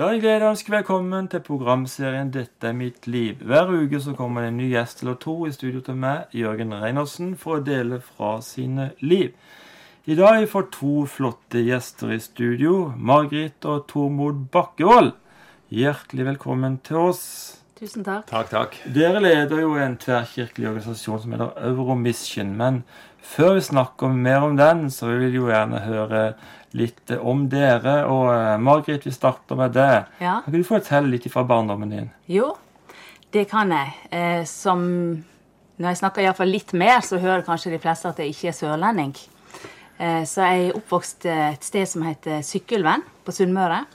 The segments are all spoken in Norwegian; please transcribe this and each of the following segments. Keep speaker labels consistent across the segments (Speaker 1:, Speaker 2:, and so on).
Speaker 1: Da er jeg ønske velkommen til programserien 'Dette er mitt liv'. Hver uke så kommer det en ny gjest eller to i studio til meg, Jørgen Reinersen, for å dele fra sine liv. I dag har jeg fått to flotte gjester i studio. Margrit og Tormod Bakkevold. Hjertelig velkommen til oss.
Speaker 2: Tusen takk.
Speaker 3: Takk, takk.
Speaker 1: Dere leder jo en tverrkirkelig organisasjon som heter Euromission. Men før vi snakker mer om den, så vil vi jo gjerne høre litt om dere. Og eh, Margrit, vi starter med deg.
Speaker 2: Ja.
Speaker 1: Kan du fortelle litt fra barndommen din?
Speaker 2: Jo, det kan jeg. Eh, som Når jeg snakker iallfall litt mer, så hører kanskje de fleste at jeg ikke er sørlending. Eh, så jeg er oppvokst et sted som heter Sykkylven på Sunnmøre.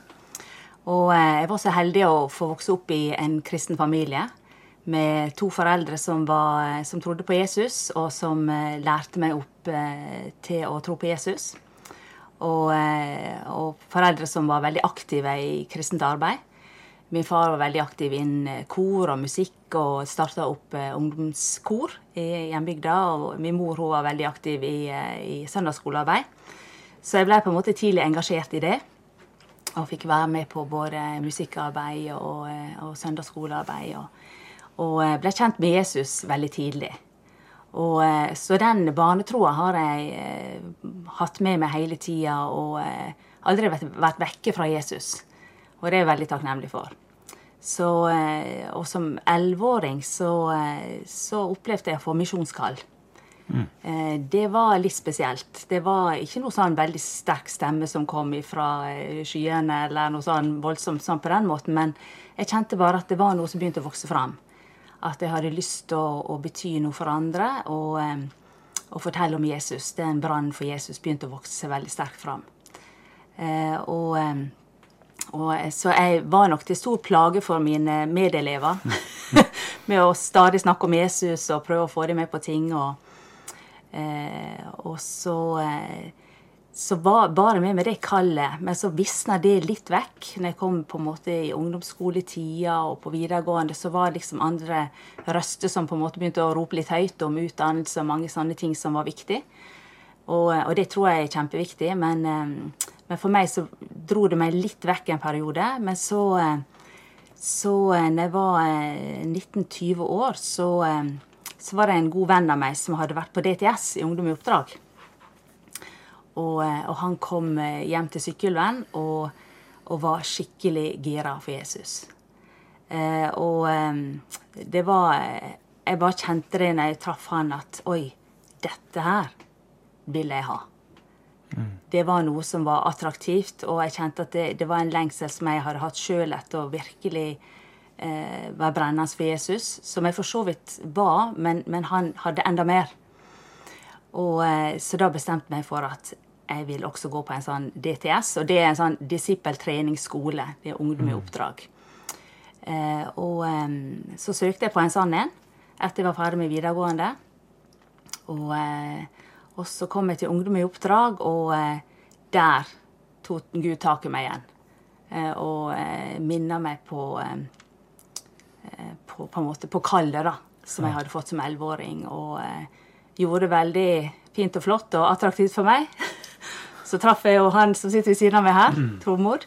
Speaker 2: Og eh, jeg var så heldig å få vokse opp i en kristen familie med to foreldre som, var, som trodde på Jesus, og som eh, lærte meg opp eh, til å tro på Jesus. Og, eh, og foreldre som var veldig aktive i kristent arbeid. Min far var veldig aktiv innen kor og musikk og starta opp ungdomskor i hjembygda. Og min mor var veldig aktiv i, i søndagsskolearbeid. Så jeg ble på en måte tidlig engasjert i det. Og fikk være med på både musikkarbeid og, og søndagsskolearbeid. Og, og eh, ble kjent med Jesus veldig tidlig. Og, eh, så den barnetroa har jeg eh, hatt med meg hele tida og aldri vært, vekke fra Jesus. Og det er jeg veldig takknemlig for. Så, og som elleveåring så, så opplevde jeg å få misjonskall. Mm. Det var litt spesielt. Det var ikke noe sånn veldig sterk stemme som kom fra skyene, eller noe sånn voldsomt sånn på den måten, men jeg kjente bare at det var noe som begynte å vokse fram. At jeg hadde lyst til å, å bety noe for andre og, og fortelle om Jesus. Den brannen for Jesus begynte å vokse seg veldig sterkt fram. Eh, og, og, så jeg var nok til stor plage for mine medelever med å stadig snakke om Jesus og prøve å få dem med på ting. og Eh, og så, eh, så var bare med med det kallet, men så visna det litt vekk. Når jeg kom på en måte i ungdomsskoletida og på videregående, så var det liksom andre røster som på en måte begynte å rope litt høyt om utdannelse og mange sånne ting som var viktig. Og, og det tror jeg er kjempeviktig, men, eh, men for meg så dro det meg litt vekk en periode. Men så, eh, så eh, når jeg var eh, 19-20 år, så så var det en god venn av meg som hadde vært på DTS i Ungdom i oppdrag. Og, eh, og han kom eh, hjem til Sykkylven og, og var skikkelig gira for Jesus. Eh, og eh, det var Jeg bare kjente det når jeg traff han, at oi, dette her vil jeg ha. Det var noe som var attraktivt, og jeg kjente at det, det var en lengsel som jeg hadde hatt sjøl etter å virkelig eh, være brennende for Jesus, som jeg for så vidt var, men, men han hadde enda mer. Og, så da bestemte jeg meg for at jeg vil også gå på en sånn DTS, og det er en sånn disippeltreningsskole. Det er ungdom i oppdrag. Eh, og eh, så søkte jeg på en sånn en etter jeg var ferdig med videregående. Og, eh, og så kom jeg til Ungdom i oppdrag, og eh, der tok Gud tak i meg igjen. Eh, og eh, minna meg på, eh, på på en måte på kallet da, som jeg hadde fått som elleveåring. Og gjorde det veldig fint og flott og attraktivt for meg. Så traff jeg jo han som sitter ved siden av meg her, Tormod.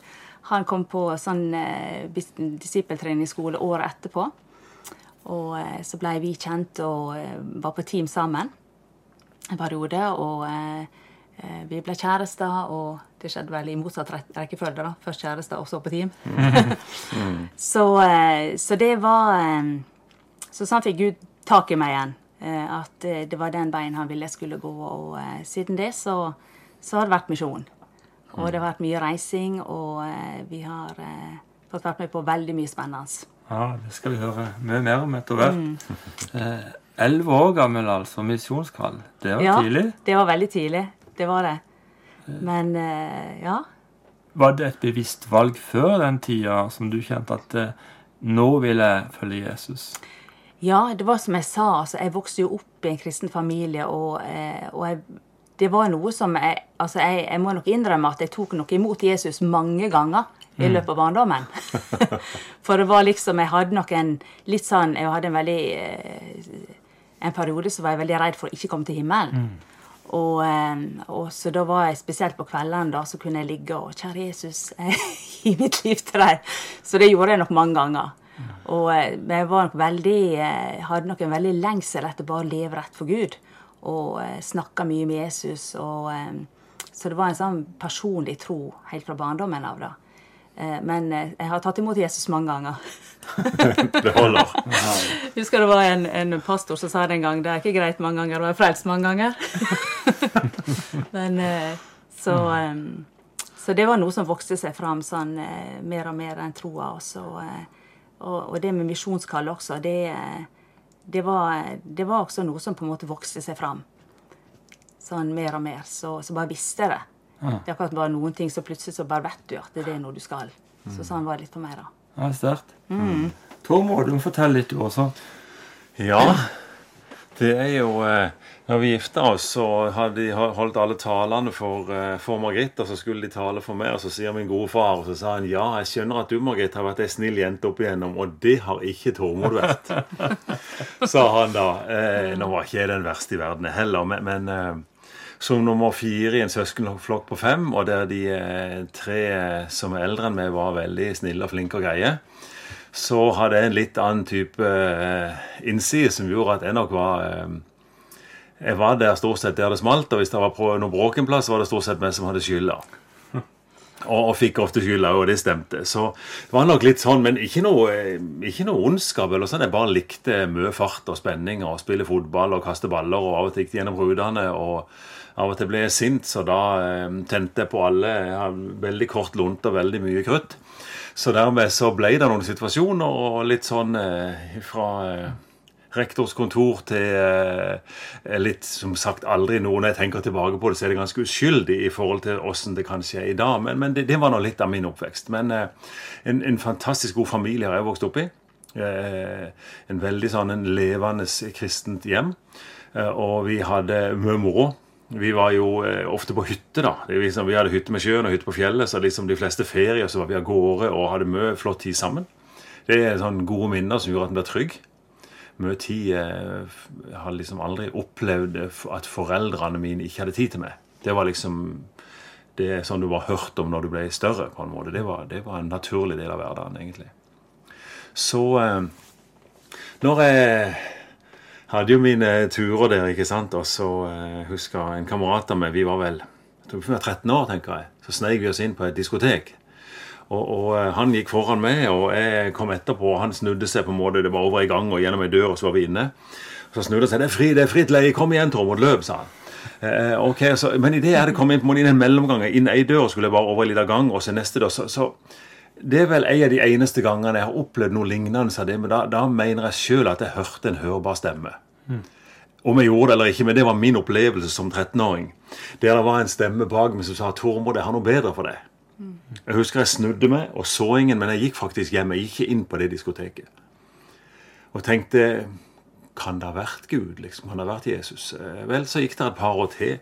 Speaker 2: Han kom på sånn eh, disippeltreningsskole året etterpå. Og eh, så ble vi kjent og eh, var på team sammen en periode. Og eh, eh, vi ble kjærester, og det skjedde vel i motsatt rek- rekkefølge. da. Først kjærester, og så på team. så, eh, så det var eh, Så sånn fikk Gud tak i meg igjen. eh, At det var den veien han ville jeg skulle gå. Og siden det så, så har det vært misjon. Og det har vært mye reising, og eh, vi har eh, fått vært med på veldig mye spennende.
Speaker 1: Ja, det skal vi høre mye mer om etter hvert. Eh, Elleve år gammel, altså. Misjonskall. Det var
Speaker 2: Ja,
Speaker 1: tidlig.
Speaker 2: det var veldig tidlig. Det var det. Men eh, ja.
Speaker 1: Var det et bevisst valg før den tida som du kjente at nå vil jeg følge Jesus?
Speaker 2: Ja, det var som jeg sa. altså Jeg vokste jo opp i en kristen familie, og, og jeg, det var noe som jeg, altså jeg Jeg må nok innrømme at jeg tok nok imot Jesus mange ganger i løpet av barndommen. For det var liksom Jeg hadde nok en litt sånn Jeg hadde en veldig eh, En periode så var jeg veldig redd for å ikke komme til himmelen. Og, eh, og, så da var jeg spesielt på kveldene da, så kunne jeg ligge og 'Kjære Jesus, gi mitt liv til deg'. Så det gjorde jeg nok mange ganger. Og eh, jeg var nok veldig, hadde nok en veldig lengsel etter bare å leve rett for Gud. Og snakka mye med Jesus. Og, så det var en sånn personlig tro helt fra barndommen av. da. Men jeg har tatt imot Jesus mange ganger.
Speaker 3: det holder.
Speaker 2: Jeg husker det var en, en, pastor som sa det en gang. Det er ikke greit mange ganger å være frelst mange ganger. Men så, så, det var noe som vokste seg fram sånn mer og mer enn troa. Også, og, og, det med misjonskall også, det, det, var, det, var, også noe som på en måte vokste seg fram. Sånn mer og mer. Så, så bare visste det. Det er akkurat bare noen ting så plutselig så bare vet du at det er noe du skal. Så sånn var det litt for meg, da.
Speaker 1: Ja, Sterkt. Mm. Tormod, du må fortelle litt, du også.
Speaker 3: Ja. Det er jo eh, Når vi gifta oss, så hadde de holdt alle talene for, eh, for Margrit, og så skulle de tale for meg, og så sier min gode far og så sa han, ja, jeg skjønner at du, Margrit, har vært ei snill jente opp igjennom, og det har ikke Tormod vært. sa han da. Eh, nå var ikke jeg den verste i verden heller, men, men som nummer fire i en søskenflokk på fem, og der de tre som er eldre enn meg, var veldig snille og flinke og greie så hadde jeg en litt annen type eh, innside som gjorde at jeg nok var eh, Jeg var der stort sett der det smalt, og hvis det var på noe bråk en plass, var det stort sett meg som hadde skylda. Og, og, fikk ofte skylda, og det stemte. Så det var nok litt sånn, men ikke noe, eh, ikke noe ondskap. eller sånn, Jeg bare likte mye fart og spenning og spille fotball og kaste baller, og av og til gikk det gjennom rutene. og av og til ble jeg sint, så da eh, tente jeg på alle. Jeg har veldig kort lunt og veldig mye krutt. Så dermed så ble det noen situasjoner og litt sånn eh, fra eh, rektors kontor til eh, litt som sagt aldri noe Når jeg tenker tilbake på det, så er det ganske uskyldig i forhold til åssen det kanskje er i dag. Men, men det, det, var nå litt av min oppvekst. Men eh, en, en, fantastisk god familie har jeg vokst opp i. Eh, en veldig sånn en levende kristent hjem. Eh, og vi hadde mye moro. Vi var jo eh, ofte på hytte, da. Liksom, vi hadde hytte med sjøen og hytte på fjellet, så liksom de fleste ferier så var vi av gårde og hadde mye flott tid sammen. Det er sånne gode minner som gjorde at en blir trygg. Mye tid eh, Jeg har liksom aldri opplevd at foreldrene mine ikke hadde tid til meg. Det var liksom det er sånn du bare hørte om når du ble større. på en måte. Det var, det var en naturlig del av hverdagen, egentlig. Så eh, når jeg hadde jo mine turer der, ikke sant. Og så uh, husker en kamerat av meg Vi var vel jeg tror vi var 13 år, tenker jeg. Så sneik vi oss inn på et diskotek. Og, og uh, Han gikk foran meg, og jeg kom etterpå. og Han snudde seg på en måte, det var over i gang, og gjennom ei dør, og så var vi inne. Så snudde han seg. 'Det er fri, det er fritt leie. Kom igjen, Tormod. Løp', sa han. Uh, ok, så, Men idet jeg hadde kommet inn på en mellomgang, inn ei dør, skulle jeg bare over en liten gang, og så neste dør, så, så det er vel en av de eneste gangene jeg har opplevd noe lignende. av det, Men da, da mener jeg sjøl at jeg hørte en hørbar stemme. Mm. Om jeg gjorde det eller ikke, men det var min opplevelse som 13-åring. Der det var en stemme bak meg som sa 'Tormod, jeg har noe bedre for deg'. Mm. Jeg husker jeg snudde meg og så ingen, men jeg gikk faktisk hjem. Jeg gikk ikke inn på det diskoteket. Og tenkte Kan det ha vært Gud? liksom? Kan det ha vært Jesus? Eh, vel, så gikk det et par år til.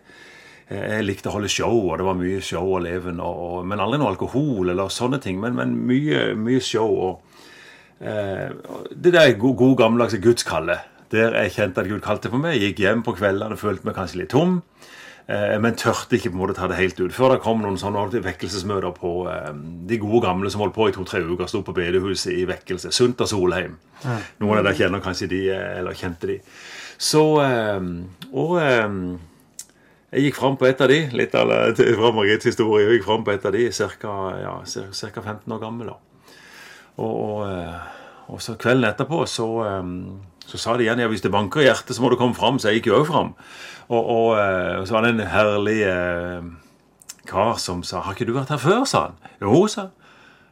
Speaker 3: Eh, jeg likte å holde show, og det var mye show og leven, og, og, men aldri noe alkohol eller sånne ting. Men, men mye, mye, show. og eh, Det der gode, god, gammeldagse gudskallet. Der jeg kjente at Gud kalte på meg. Gikk hjem på kveldene og følte meg kanskje litt tom. Eh, men tørte ikke på en måte ta det helt ut. Før det kom noen sånne vekkelsesmøter på eh, de gode gamle som holdt på i to-tre uker. Sto på bedehuset i vekkelse. Sunt og Solheim. Ja. Noen av dere kjenner kanskje de, eh, eller kjente de. Så Og jeg gikk fram på et av de, litt av, Margrits historie. Jeg gikk fram på et av de, ca. Ja, 15 år gammel. Og, og, og, så kvelden etterpå så så sa de igjen ja, hvis det banker i hjertet, så må du komme fram. Så jeg gikk jo òg fram. Og, eh, og, så var det en herlig eh, kar som sa 'Har ikke du vært her før?' sa han. 'Jo', sa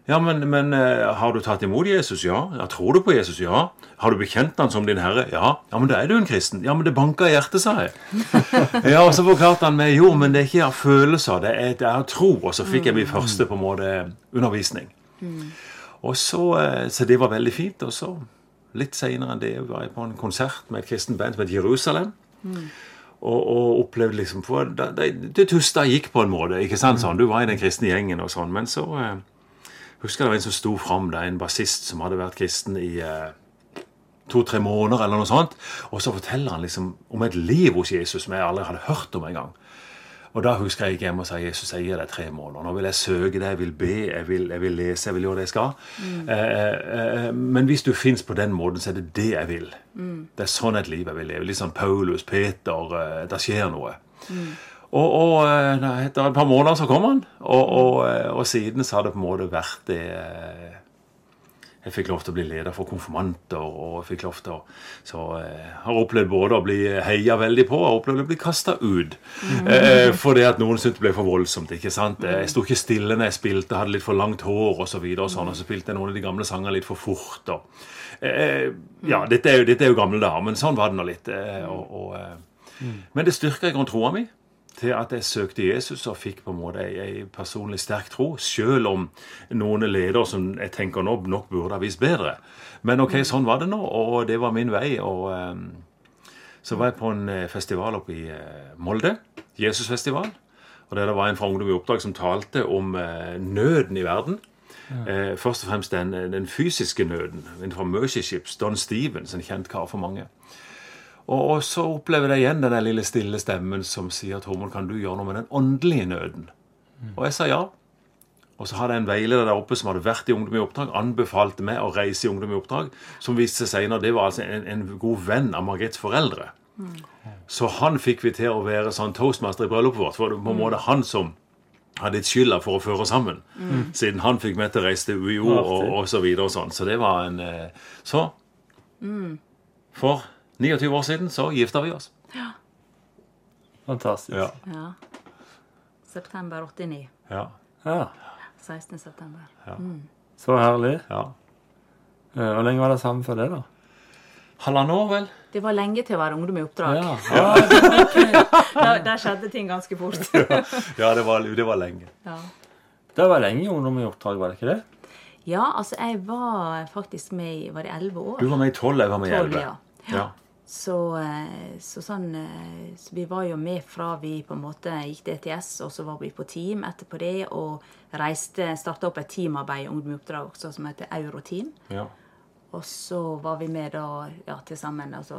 Speaker 3: ja, men, men uh, har du tatt imot Jesus? Ja. ja. Tror du på Jesus? Ja. Har du bekjent han som din herre? Ja. Ja, men da er du en kristen. Ja, men det banker i hjertet, sa jeg. ja, Og så forklarte han meg jo, men det er ikke av følelser, det er, det er tro. Og så fikk jeg min første på en måte undervisning. Mm. Og så, Så det var veldig fint. Og så Litt seinere enn det var jeg på en konsert med et kristent band som het Jerusalem. Mm. Og, og, opplevde liksom for, Det, det, det tusta gikk på en måte. ikke sant sånn, Du var i den kristne gjengen og sånn. Men så eh, husker det var en som sto fram, en bassist som hadde vært kristen i eh, to-tre måneder, eller noe sånt. Og så forteller han liksom om et liv hos Jesus som jeg aldri hadde hørt om engang. Og da husker jeg gikk hjem og sa Jesus, jeg gir deg tre måneder. Nå vil jeg søke deg, jeg vil be, jeg vil, jeg vil lese, jeg vil gjøre det jeg skal. Eh, eh, men hvis du fins på den måten, så er det det jeg vil. Det er sånn et liv jeg vil leve. Litt sånn Paulus, Peter. Eh, det skjer noe. Og, og eh, etter et par måneder så kom han, og, og, eh, og siden så har det på en måte vært det eh, Jeg fikk lov til å bli leder for konfirmanter, og jeg fikk lov til å Så jeg har opplevd både å bli heia veldig på, og opplevd å bli kasta ut. Eh, fordi at noen syntes det ble for voldsomt. ikke sant? Jeg sto ikke stille når jeg spilte, hadde litt for langt hår og så videre, og sånn, og så spilte jeg noen av de gamle sangene litt for fort. og eh, Ja, dette er, jo, dette er jo gamle dager, men sånn var det nå litt. eh, og, og, eh, men det styrka i grunnen troa mi til at jeg søkte Jesus og fikk på en måte ei, ei personlig sterk tro, selv om noen ledere som jeg tenker nå nok burde ha vist bedre. Men ok, sånn var det nå, og det var min vei. og... um, så var jeg på en eh, festival oppe i eh, Molde, Jesusfestival. Og der det var en fra Ungdom i oppdrag som talte om uh, nøden i verden. Eh, først og fremst den, den fysiske nøden. En fra Mercy Ships, Don Stevens, en kjent kar for mange. Og, og så opplever jeg igjen den lille stille stemmen som sier Tormod, kan du gjøre noe med den åndelige nøden? Og jeg sa ja. Og så hadde jeg en veileder der oppe som hadde vært i Ungdom i oppdrag, anbefalte meg å reise i Ungdom i oppdrag, som viste seg senere det var altså en, en god venn av Margrets foreldre. Så han fikk vi til å være sånn toastmaster i bryllupet vårt. For det var på en måte han som hadde litt skylda for å føre oss sammen. Siden han fikk meg til å reise til UiO og, og så videre og sånn. Så det var en eh, Så For 29 år siden så gifta vi oss. Ja.
Speaker 1: Fantastisk.
Speaker 3: Ja.
Speaker 2: Ja. September 89.
Speaker 3: Ja.
Speaker 1: Ja,
Speaker 2: 16. september. Ja.
Speaker 1: Så herlig.
Speaker 3: ja.
Speaker 1: Eh, Hvor lenge var det sammen før det, da?
Speaker 3: Halvannet år, vel?
Speaker 2: Det var lenge til å være ungdom i oppdrag.
Speaker 1: Ja, ja.
Speaker 2: Der, der skjedde ting ganske fort.
Speaker 3: Ja, det var, det var lenge.
Speaker 2: ja.
Speaker 1: Det var lenge ungdom i oppdrag, var det ikke det?
Speaker 2: ja, altså jeg var faktisk med i Var det elleve år?
Speaker 3: Du var med i tolv, jeg var med i
Speaker 2: 12,
Speaker 3: elleve.
Speaker 2: ja. Så, eh, så sånn eh, Så vi var jo med fra vi på en måte gikk DTS, og så var vi på team etterpå det, og reiste Starta opp et teamarbeid i Ungdom i oppdrag også, som heter Euroteam.
Speaker 3: ja.
Speaker 2: Og så var vi med da ja, til sammen altså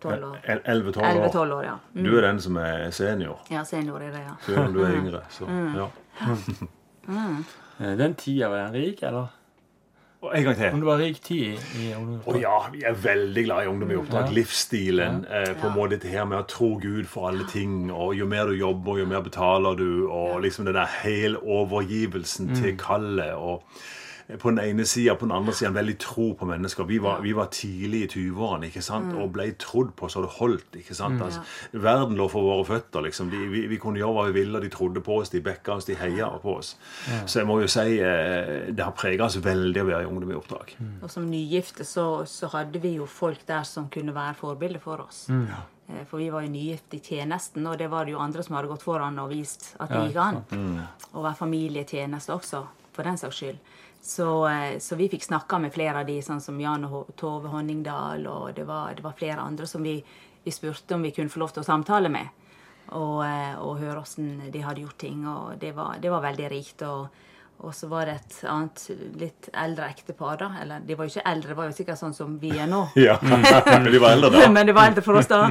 Speaker 2: 12 år.
Speaker 3: Elleve-tolv år.
Speaker 2: 11-12 år, ja. Mm.
Speaker 3: Du er den som er senior,
Speaker 2: Ja, senior i det, ja.
Speaker 3: selv om du er yngre. Så,
Speaker 2: Mm.
Speaker 3: ja.
Speaker 1: Mm. Den tida var den rik, eller?
Speaker 3: Og en gang til.
Speaker 1: Om det var rik tid i, i ungdom
Speaker 3: Å ja, vi er veldig glad i ungdom i oppdrag.
Speaker 1: Ja.
Speaker 3: Livsstilen. Eh, på en måte det her med å tro Gud for alle ting. Og jo mer du jobber, jo mer betaler du. Og liksom den der helovergivelsen til kallet. Og på den ene sida, på den andre sida veldig tro på mennesker. Vi var, vi var tidlig i 20-årene ikke sant? og ble trodd på så det holdt. ikke sant? Altså, verden lå for våre føtter. liksom. De, vi, vi kunne gjøre hva vi ville, og de trodde på oss, de backa oss, de heia på oss. Så jeg må jo si eh, det har prega oss veldig å være i Ungdom i oppdrag.
Speaker 2: Og som nygifte så, så hadde vi jo folk der som kunne være forbilder for oss. Ja. For vi var jo nygifte i tjenesten, og det var det jo andre som hadde gått foran og vist at det
Speaker 1: Ja,
Speaker 2: gikk an. Å være familietjeneste også, for den saks skyld. Så, eh, så vi fikk snakka med flere av de, sånn som Jan og Tove Honningdal, og det var, det var flere andre som vi, vi spurte om vi kunne få lov til å samtale med. Og, eh, og høre åssen de hadde gjort ting. Og det var, det var veldig rikt. Og, og så var det et annet litt eldre ektepar, da. Eller de var jo ikke eldre, det var jo sikkert sånn som vi er nå.
Speaker 3: Ja, Men de var eldre da.
Speaker 2: Men de var eldre for oss da.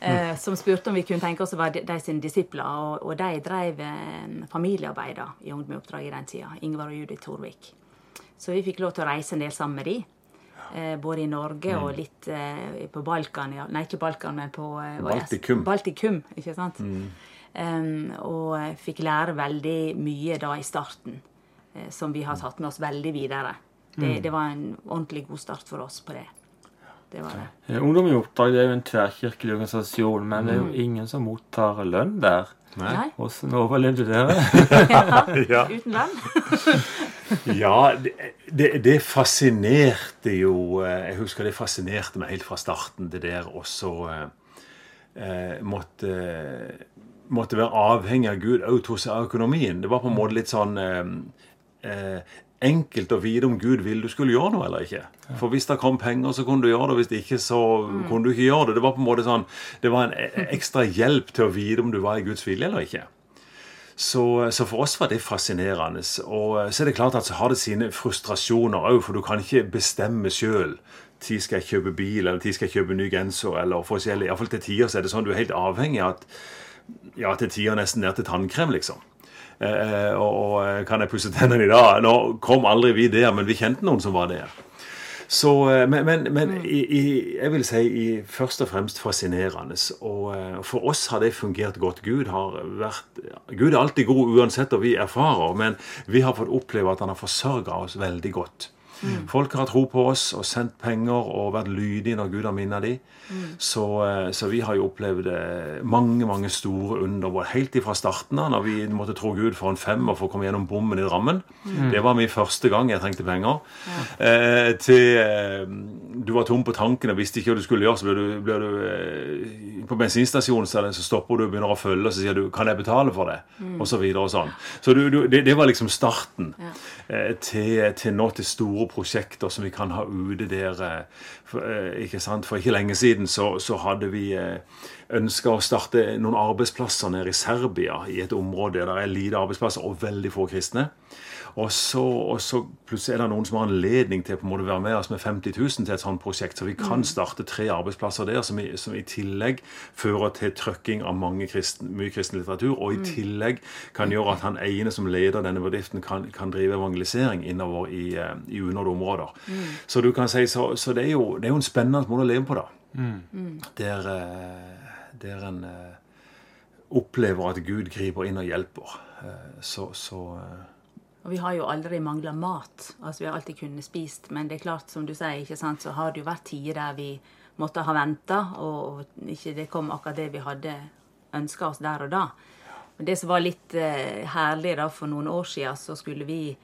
Speaker 2: Eh, som spurte om vi kunne tenke oss å være de, de sine disipler. Og, og de drev eh, familiearbeid da, i Ungdom i oppdrag i den tida. Ingvar og Judith Torvik. Så vi fikk lov til å reise en del sammen med de. Eh, både i Norge og litt eh, på Balkan. Ja. Nei, ikke Balkan, men på eh,
Speaker 3: Baltikum.
Speaker 2: Baltikum, ikke sant? Em, og fikk lære veldig mye da i starten, eh, som vi har tatt med oss veldig videre. Det, det var en ordentlig god start for oss på det. Det var det.
Speaker 1: Eh, Ungdom i oppdrag det er jo en tverrkirkelig organisasjon, men det er jo ingen som mottar lønn der.
Speaker 3: Nei.
Speaker 1: Hvordan overlevde dere?
Speaker 3: Ja,
Speaker 2: Uten lønn?
Speaker 3: ja det, det, det fascinerte jo eh, Jeg husker det fascinerte meg helt fra starten, det der også eh, måtte, måtte være avhengig av Gud òg hos økonomien. Det var på en måte litt sånn eh, eh, enkelt å vite om Gud ville du skulle gjøre noe eller ikke. For hvis det kom penger, så kunne du gjøre det. Hvis det ikke, så kunne du ikke gjøre det. Det var på en måte sånn, det var en e- ekstra hjelp til å vite om du var i Guds vilje eller ikke. Så, så for oss var det fascinerende. Og så er det klart at så har det sine frustrasjoner òg, for du kan ikke bestemme sjøl tid skal jeg kjøpe bil, eller tid skal jeg kjøpe ny genser, eller forskjellig. Iallfall til tider så er det sånn du er helt avhengig av at ja, til tider nesten ned til tannkrem, liksom. Eh, og, og eh, kan jeg pusse tennene i dag? Nå kom aldri vi der, men vi kjente noen som var der. Så, eh, men men, men i, i, jeg vil si i, først og fremst fascinerende. Og eh, for oss har det fungert godt. Gud har vært Gud er alltid god uansett hva vi erfarer, men vi har fått oppleve at han har forsørga oss veldig godt. Folk har tro på oss og sendt penger og vært lydige når Gud har minnet dem. Så, eh, så vi har jo opplevd eh, mange mange store under helt ifra starten av, når vi måtte tro Gud for en femmer for å komme gjennom bommen i Drammen. Det var min første gang jeg trengte penger. Eh, til eh, du var tom på tanken og visste ikke hva du skulle gjøre, så blir du, ble du eh, på bensinstasjonen så så stopper du og begynner å følge, og så sier du 'Kan jeg betale for det?' Og så videre og sånn. Så du, du, det, det var liksom starten eh, til, til nå til store prosjekter som vi kan ha ute der. eh, eh, ikke sant? For ikke lenge siden så, så hadde vi eh, ønska å starte noen arbeidsplasser nede i Serbia, i et område der det er lite arbeidsplasser og veldig få kristne. Og så, og så plutselig er det noen som har anledning til å være med oss med 50 000 til et sånt prosjekt. Så vi kan starte tre arbeidsplasser der, som i, som i tillegg fører til trøkking av kristen, mye kristen litteratur. Og i tillegg kan gjøre at han ene som leder denne bedriften, kan, kan drive evangelisering innover i, eh, i unådde områder. Så du kan si, så, så det, er jo, det er jo en spennende måte å leve på, da. Der, eh, der en eh, opplever at Gud griper inn og hjelper. Så, så
Speaker 2: Og vi har jo aldri mangla mat. Altså, vi har alltid kunnet spist. Men det er klart, som du sier, ikke sant, så har det jo vært tider der vi måtte ha venta, og ikke det kom akkurat det vi hadde ønska oss der og da. Men det som var litt eh, herlig da, for noen år siden, så skulle vi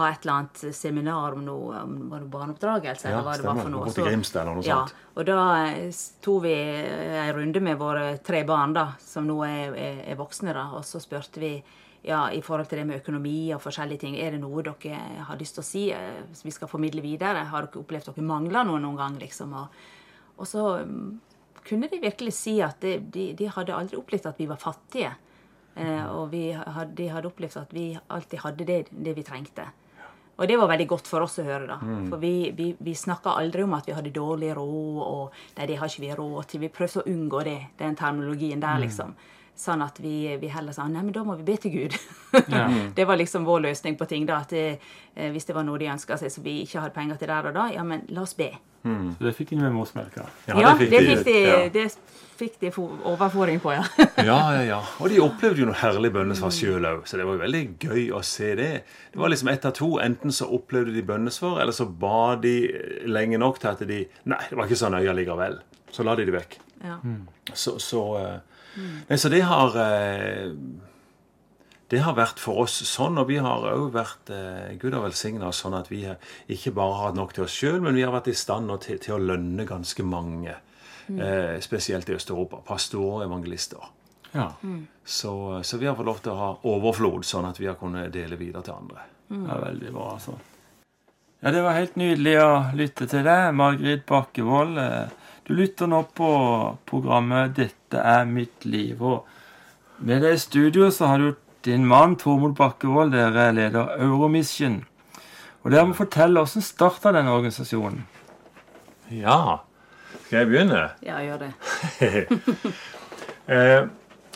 Speaker 2: ha et eller annet seminar om noe, om var det barneoppdragelse.
Speaker 3: Ja,
Speaker 2: eller hva det var for noe.
Speaker 3: Grimstad eller noe
Speaker 2: ja,
Speaker 3: sånt.
Speaker 2: Og da eh, tok vi en runde med våre tre barn, da, som nå er, er, er voksne, da, og så spurte vi ja, i forhold til det med økonomi og forskjellige ting, er det noe dere har lyst til å si eh, som vi skal formidle videre? Har dere opplevd dere mangler noe noen gang, liksom? Og, og så mm, kunne de virkelig si at de, de, de hadde aldri opplevd at vi var fattige. Eh, og vi hadde, de hadde opplevd at vi alltid hadde det, det vi trengte. Og det var veldig godt for oss å høre. da. For vi, vi, vi snakka aldri om at vi hadde dårlig råd, og nei, det har ikke vi råd til. Vi prøvde å unngå det, den terminologien der, liksom. Sånn at vi, vi heller sa nei, men da må vi be til Gud. det var liksom vår løsning på ting. da, at det, eh, Hvis det var noe de ønska seg som vi ikke hadde penger til der og da, ja, men la oss be.
Speaker 1: Så det fikk de med morsmelka.
Speaker 2: Ja, det fikk de,
Speaker 3: ja.
Speaker 2: det fikk de overføring på, ja.
Speaker 3: Ja, ja, ja. Og de opplevde jo noe herlig bønnesvar sjøl òg, så det var jo veldig gøy å se det. Det var liksom ett av to. Enten så opplevde de bønnesvar, eller så ba de lenge nok til at de Nei, det var ikke så nøye likevel. Så la de det vekk.
Speaker 2: ja.
Speaker 3: Så, så, eh, nei, så det har eh, Det har vært for oss sånn, og vi har òg vært eh, Gud har velsigna oss sånn at vi ikke bare har hatt nok til oss sjøl, men vi har vært i stand til, til å lønne ganske mange. Eh, spesielt i Øst-Europa. Pastorer og evangelister.
Speaker 1: Ja.
Speaker 3: Så, så vi har fått lov til å ha overflod, sånn at vi har kunnet dele videre til andre.
Speaker 1: Det er veldig bra, altså. Ja, Det var helt nydelig å lytte til deg, Margrit Bakkevold. Du lytter nå på programmet 'Dette er mitt liv'. Og med deg i studio så har du din mann Tormod Bakkevold. Dere er leder Euromission. Og dere må fortelle hvordan starta denne organisasjonen.
Speaker 3: Ja. Skal jeg begynne?
Speaker 2: ja, gjør det.
Speaker 3: Eh,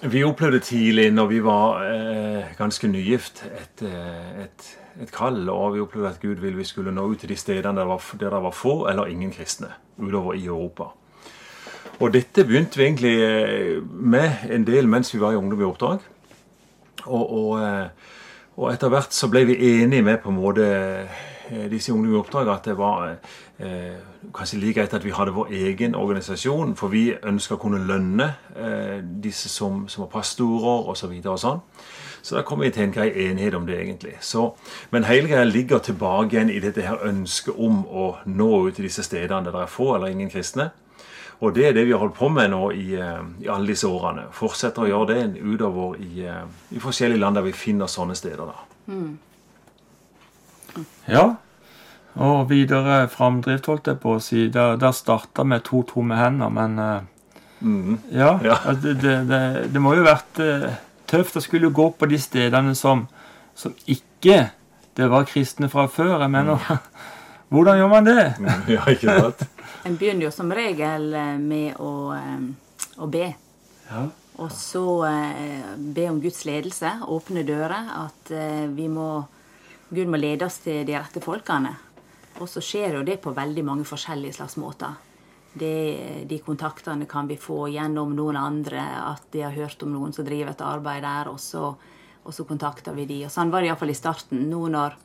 Speaker 3: vi opplevde tidlig, når vi var eh, ganske nygift, et, eh, et, et kall. Og vi opplevde at Gud ville vi skulle nå ut til de stedene der, var, der det var få eller ingen kristne utover i Europa. Og dette begynte vi egentlig eh, med en del mens vi var i Ungdom i oppdrag. Og, og, eh, og etter hvert så ble vi enige med på en måte eh, disse ungdommene i oppdrag at det var eh, kanskje like greit at vi hadde vår egen organisasjon, for vi ønska å kunne lønne eh, disse som, som var pastorer osv. Så, videre og sånn. så da kom vi til en grei enighet om det, egentlig. Så, men hele greia ligger tilbake igjen i dette her ønsket om å nå ut til disse stedene der det er få eller ingen kristne. Og det er det vi har holdt på med nå i, eh, i alle disse årene. Fortsetter å gjøre det utover i, eh, i forskjellige land der vi finner sånne steder. da.
Speaker 1: Ja. Og videre framdrift, holdt jeg på å si. Der, der starta med to tomme hender, men
Speaker 3: Mhm.
Speaker 1: Ja.
Speaker 3: Ja.
Speaker 1: altså, Det, det, det, det må jo vært eh, tøft å skulle gå på de stedene som, som ikke det var kristne fra før. Jeg mener Hvordan gjør man det?
Speaker 3: Ja, ikke sant?
Speaker 2: En begynner jo som regel eh, med å, eh, å be.
Speaker 1: Ja.
Speaker 2: Og så eh, be om Guds ledelse, åpne dører. At vi må, Gud må lede oss til de rette folkene. Og så skjer jo det på veldig mange forskjellige slags måter. Det, de kontaktene kan vi få gjennom noen andre, at de har hørt om noen som driver et arbeid der, og så, og så kontakter vi de. Og sånn var det iallfall i starten. Nå når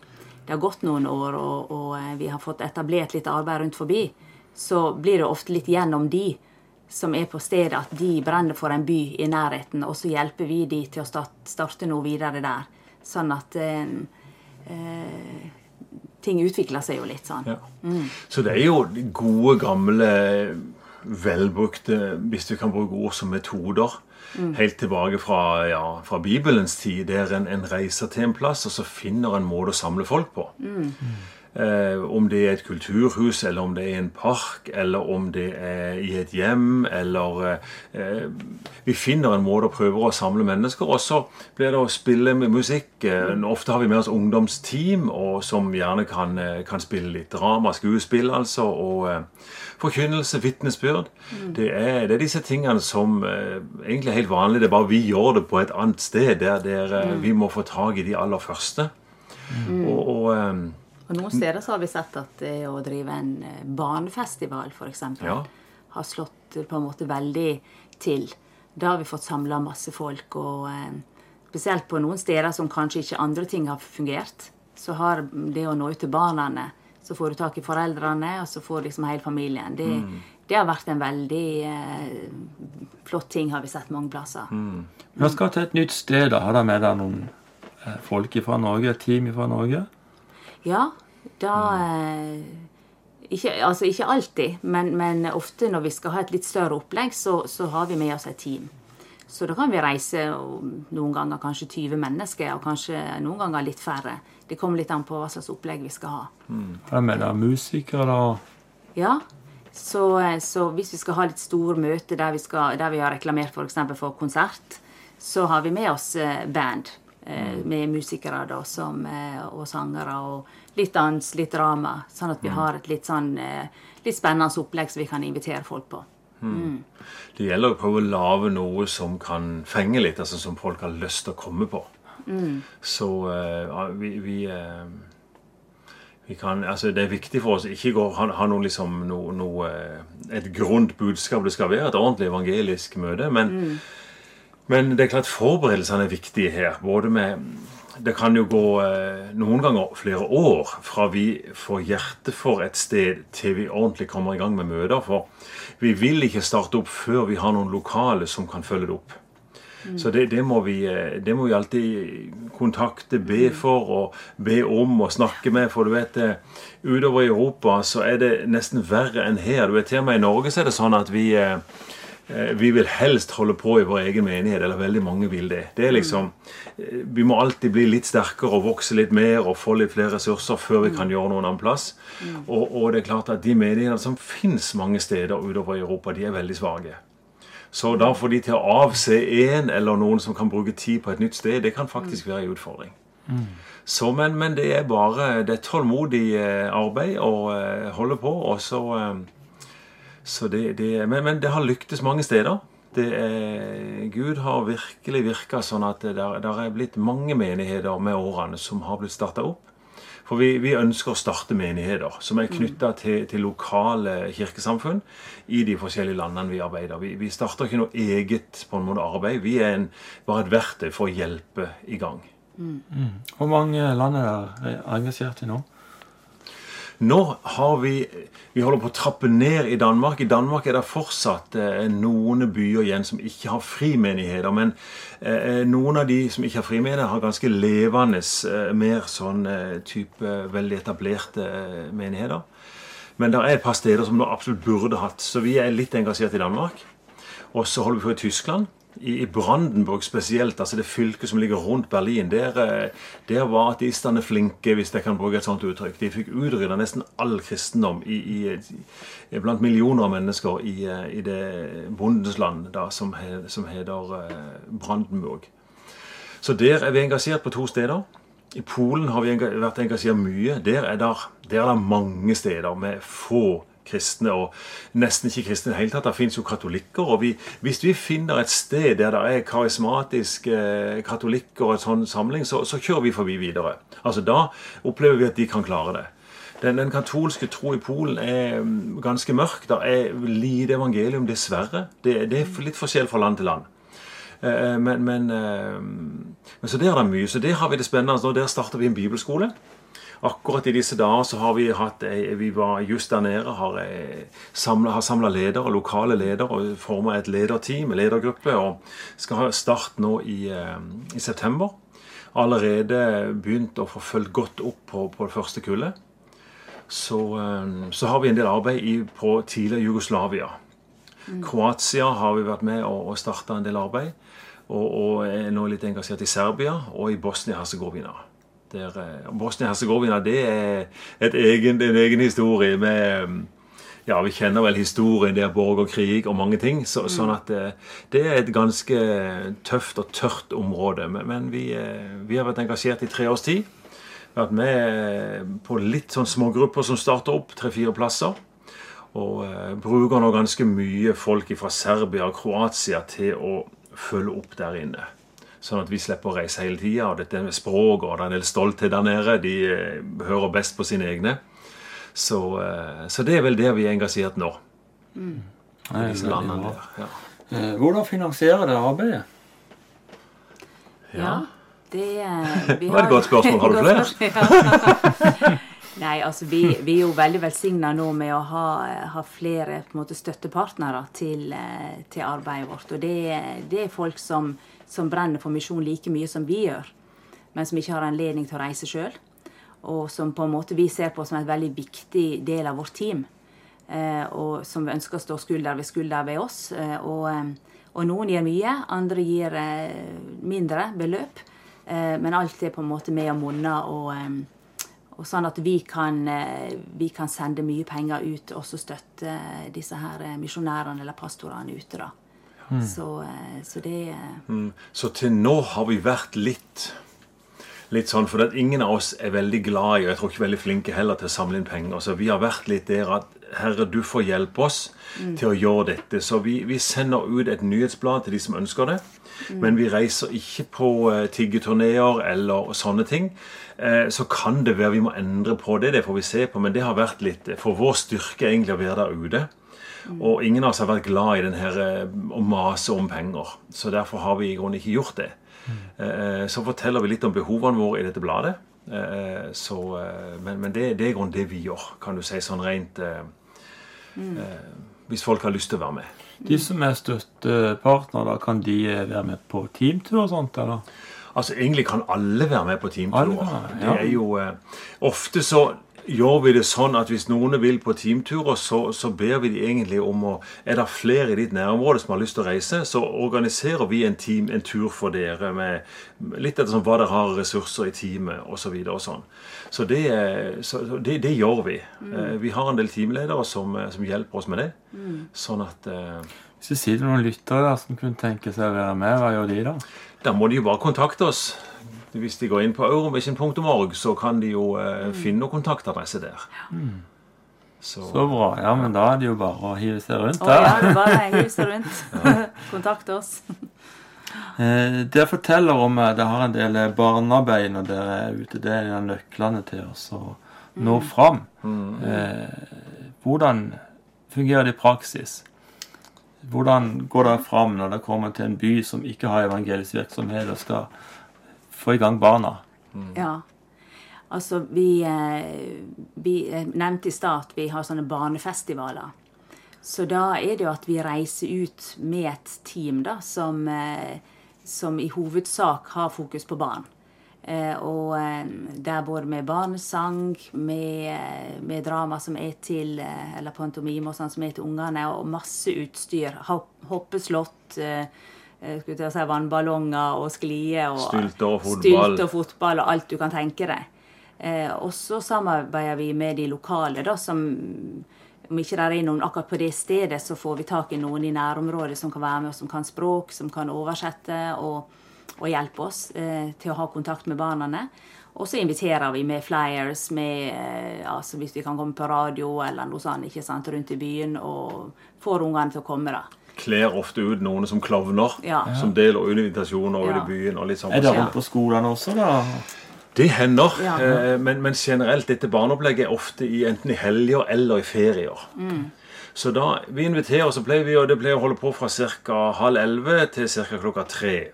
Speaker 2: det har gått noen år, og, og vi har fått etablert litt arbeid rundt forbi, så blir det ofte litt gjennom de som er på stedet, at de brenner for en by i nærheten, og så hjelper vi de til å starte, noe videre der. Sånn at eh, eh, ting utvikler seg jo litt sånn.
Speaker 3: Ja. Så det er jo gode, gamle, velbrukte, hvis du kan bruke ord som metoder. Helt tilbake fra, ja, fra Bibelens tid, der en, en reiser til en plass, og så finner en måte å samle folk på. Eh, om det er et kulturhus, eller om det er en park, eller om det er i et hjem, eller eh, Vi finner en måte å prøve å samle mennesker, og så blir det å spille med musikk. Eh, ofte har vi med oss ungdomsteam, og som gjerne kan, eh, kan spille litt drama, skuespill, altså, og eh, forkynnelse, vitnesbyrd. Det, er, det er disse tingene som eh, egentlig er helt vanlige, det er bare vi gjør det på et annet sted, der, der eh, vi må få tak i de aller første. Og, og eh,
Speaker 2: Og noen steder så har vi sett at det å drive en eh, barnefestival, f.eks.,
Speaker 3: Ja.
Speaker 2: har slått eh, på en måte veldig til. Da har vi fått samla masse folk, og eh, spesielt på noen steder som kanskje ikke andre ting har fungert, så har det å nå ut til barna Så får du tak i foreldrene, og så får liksom hele familien. Det, det har vært en veldig eh, flott ting, har vi sett mange plasser.
Speaker 1: Når dere skal til et nytt sted, da, har dere med dere noen eh, folk fra Norge, et team fra Norge?
Speaker 2: Ja, da eh, ikke, altså ikke alltid, men, men ofte når vi skal ha et litt større opplegg, så, så har vi med oss et team. Så da kan vi reise noen ganger kanskje 20 mennesker, og kanskje noen ganger litt færre. Det kommer litt an på hva slags opplegg vi skal ha.
Speaker 1: Har dere med dere musikere, da?
Speaker 2: Ja, så, eh, så hvis vi skal ha litt store møter der vi, skal, der vi har reklamert for, eksempel for konsert, så har vi med oss eh, band. Eh, Med musikere da, som, eh, og sangere og litt dans, litt drama. Sånn at vi har et litt sånn eh, litt spennende opplegg som vi kan invitere folk på.
Speaker 3: Det gjelder å prøve å lage noe som kan fenge litt, altså som folk har lyst til å komme på. Så uh, vi, vi, uh, vi kan, altså Det er viktig for oss ikke å ha, ha noe liksom, noe, eh, et grunt budskap. Det skal være et ordentlig evangelisk møte. Men, men det er klart forberedelsene er viktige her. både med det kan jo gå eh, noen ganger flere år fra vi får hjerte for et sted til vi ordentlig kommer i gang med møter. For vi vil ikke starte opp før vi har noen lokale som kan følge det opp. Så det, det, må vi, eh, det må vi alltid kontakte, be for og be om og snakke med. For du vet, eh, utover i Europa så er det nesten verre enn her. Du vet, Til og med i Norge så er det sånn at vi vi vil helst holde på i vår egen menighet, eller veldig mange vil det. Det er liksom, eh, Vi må alltid bli litt sterkere og vokse litt mer og få litt flere ressurser før vi kan gjøre noen annen plass. Og, og det er klart at de menighetene som finnes mange steder utover i Europa, de er veldig svake. Så da får de til å avse en eller noen som kan bruke tid på et nytt sted, det kan faktisk være en utfordring. Så, men, men det er bare det er tålmodig eh, arbeid å eh, holde på. og så... det, det, men, men det har lyktes mange steder. Er, Gud har virkelig virka sånn at det der, der er blitt mange menigheter med årene som har blitt starta opp. For vi, vi ønsker å starte menigheter som er knytta til, til lokale kirkesamfunn i de forskjellige landene vi arbeider. Vi, vi starter ikke noe eget på en måte arbeid. Vi er en, bare et verktøy for å hjelpe i gang.
Speaker 1: Hvor mange land er dere engasjert i nå?
Speaker 3: Nå har vi Vi holder på å trappe ned i Danmark. I Danmark er det fortsatt eh, noen byer igjen som ikke har frimenigheter. Men eh, noen av de som ikke har frimenigheter, har ganske levende, eh, mer sånn type veldig etablerte menigheter. Men det er et par steder som du absolutt burde hatt. Så vi er litt engasjert i Danmark. Og så holder vi på i Tyskland. I, i Brandenburg spesielt, altså det fylket som ligger rundt Berlin, der, eh, der var ateistene flinke, hvis jeg kan bruke et sånt uttrykk. De fikk utrydda nesten all kristendom i, i, blant millioner av mennesker i, eh, det bondesland da, som, he, som heter eh, Brandenburg. Så der er vi engasjert på to steder. I Polen har vi vært engasjert mye. Der er det, der er det mange steder med få kristne, og nesten ikke kristne i det hele tatt. Det fins jo katolikker. og vi, Hvis vi finner et sted der det er karismatiske eh, katolikker og en sånn samling, så, så kjører vi forbi videre. Altså Da opplever vi at de kan klare det. Den, den katolske tro i Polen er mm, ganske mørk. Det er lite evangelium, dessverre. Det, det er litt forskjell fra land til land. Eh, Men, men, eh, men så der er det mye. Så der har vi det spennende nå. Der starter vi en bibelskole. Akkurat i disse dager så har vi hatt Vi var just der nede, har, eh, samlet, har samla ledere, lokale ledere, og forma et lederteam, en ledergruppe, og skal ha start nå i, eh, i september. Allerede begynt å få fulgt godt opp på, på det første kullet. Så, eh, så har vi en del arbeid i, på tidligere Jugoslavia. Kroatia har vi vært med og, og starta en del arbeid. Og, og er nå litt engasjert i Serbia og i Bosnia-Hercegovina. Der, eh, Bosnia-Hercegovina det er et egen, en egen historie med ja, Vi kjenner vel historien der borgerkrig og mange ting. Så, Sånn at det, det er et ganske tøft og tørt område. Men, men vi, eh, vi har vært engasjert i tre års tid. Vært med på litt sånn smågrupper som starter opp, tre-fire plasser. Og eh, bruker nå ganske mye folk fra Serbia og Kroatia til å følge opp der inne. Sånn at vi slipper å reise hele tida. Og dette med språk og det er en del stolthet der nede. De eh, hører best på sine egne. Så, eh, så det er vel der vi er engasjert nå.
Speaker 1: Mm.
Speaker 3: disse landene der. Ja.
Speaker 1: Eh, Hvordan finansierer dere arbeidet?
Speaker 2: Ja, det eh, vi
Speaker 3: Det var et godt spørsmål. Har du flere?
Speaker 2: Nei, altså vi, vi er jo veldig velsigna nå med å ha, ha flere på en måte, støttepartnere til, til arbeidet vårt. Og det, det er folk som, som brenner for misjon like mye som vi gjør, men som ikke har anledning til å reise sjøl. Og som på en måte vi ser på som en veldig viktig del av vårt team. Eh, og som ønsker å stå skulder ved skulder ved oss. Eh, og, eh, og noen gir mye, andre gir mindre beløp. Men alt er på en måte med og monner, og, og sånn at vi kan, vi kan sende mye penger ut og støtte disse her misjonærene eller pastorene ute. da. Så, eh, så det eh,
Speaker 3: Mm. Så til nå har vi vært litt Litt sånn, for Ingen av oss er veldig glad i og jeg tror ikke veldig flinke heller til å samle inn penger. Så Vi har vært litt der at Herre, du får hjelpe oss til å gjøre dette. Så vi, vi sender ut et nyhetsblad til de som ønsker det. Men vi reiser ikke på uh, tiggeturneer eller sånne ting. Uh, så kan det være vi må endre på det. Det får vi se på. Men det har vært litt for vår styrke egentlig å være der ute. Og ingen av oss har vært glad i den her eh, å mase om penger. Så derfor har vi i grunnen ikke gjort det. Eh, Så forteller vi litt om behovene våre i dette bladet. Eh, Så, eh, men men det, det er i grunnen det vi gjør, kan du si sånn rent eh, eh, Hvis folk har lyst til å være med.
Speaker 1: De som er støttepartnere, kan de eh, være med på teamtur og sånt? eller?
Speaker 3: Altså Egentlig kan alle være med på
Speaker 1: teamtur.
Speaker 3: teamturer.
Speaker 1: kan
Speaker 3: Det er jo eh, Ofte så gjør vi det sånn at hvis noen vil på teamturer, så, så ber vi de egentlig om å Er det flere i ditt nærområde som har lyst til å reise, så organiserer vi en, team, en tur for dere med litt etter sånn hva dere har ressurser i teamet osv. Så, videre og sånn. så, det, eh, så det, det gjør vi. Mm. Vi har en del teamledere som, eh, som hjelper oss med det. Sånn at eh,
Speaker 1: Hvis det sitter noen lyttere der som kunne tenke seg å være med, hva gjør de da?
Speaker 3: Da må de jo bare kontakte oss. Hvis de går inn på eurovision.org, så kan de jo eh, finne noen kontaktadresse der. Så,
Speaker 1: Så bra. Ja, men da er det jo bare å hive seg rundt
Speaker 2: Å ja, det er bare å hive seg rundt. Kontakt oss.
Speaker 1: Eh, dere forteller om at dere har en del eh, barnearbeid når dere er ute. Det er en nøklene til oss å nå fram. Eh, hvordan fungerer det i praksis? Hvordan går dere fram når dere kommer til en by som ikke har evangelisk virksomhet, og skal få i gang barna?
Speaker 2: Ja. Altså, vi, eh, vi eh, nevnte i stad at vi har sånne barnefestivaler. Så da er det jo at vi reiser ut med et team da, som, eh, som i hovedsak har fokus på barn. Eh, og der både med barnesang, med, med drama som er til Eller pantomime og sånn som er til ungene, og masse utstyr. Hoppeslott. Eh, skulle til å si vannballonger og sklier. Og
Speaker 3: Stylter og fotball.
Speaker 2: Og fotball og alt du kan tenke deg. Eh, og så samarbeider vi med de lokale, da, som om ikke det er noen akkurat på det stedet, så får vi tak i noen i nærområdet som kan være med, og som kan språk, som kan oversette og, og hjelpe oss eh, til å ha kontakt med barna. Og så inviterer vi med flyers, med, eh, altså hvis vi kan komme på radio eller noe sånt ikke sant, rundt i byen, og får ungene til å komme. da.
Speaker 3: Kler ofte ut noen som klovner,
Speaker 2: Ja.
Speaker 3: som deler ut invitasjoner ut
Speaker 2: Ja.
Speaker 3: i byen. og litt sånn.
Speaker 1: Er det rundt på skolene også, da?
Speaker 3: Det hender,
Speaker 2: Ja.
Speaker 3: eh, men, men generelt dette barneopplegget er ofte i, enten i helger eller i ferier. Så da vi inviterer, så pleier vi og det pleier å holde på fra ca. halv elleve til ca. klokka tre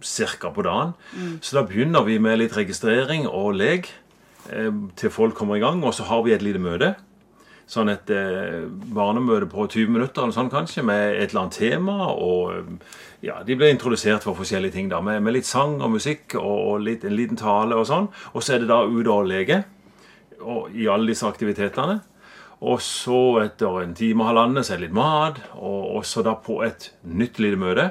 Speaker 3: cirka på dagen. Så da begynner vi med litt registrering og lek eh, til folk kommer i gang. Og så har vi et lite møte. Sånn et eh, barnemøte på 20 minutter eller sånn kanskje, med et eller annet tema. Og eh, ja, de ble introdusert for forskjellige ting, da, med, med litt sang og musikk og, og litt, en liten tale og sånn. Og så er det da ut og leke og, i alle disse aktivitetene. Og så etter en time og halvannen så er det litt mat, og, og så da på et nytt lite møte.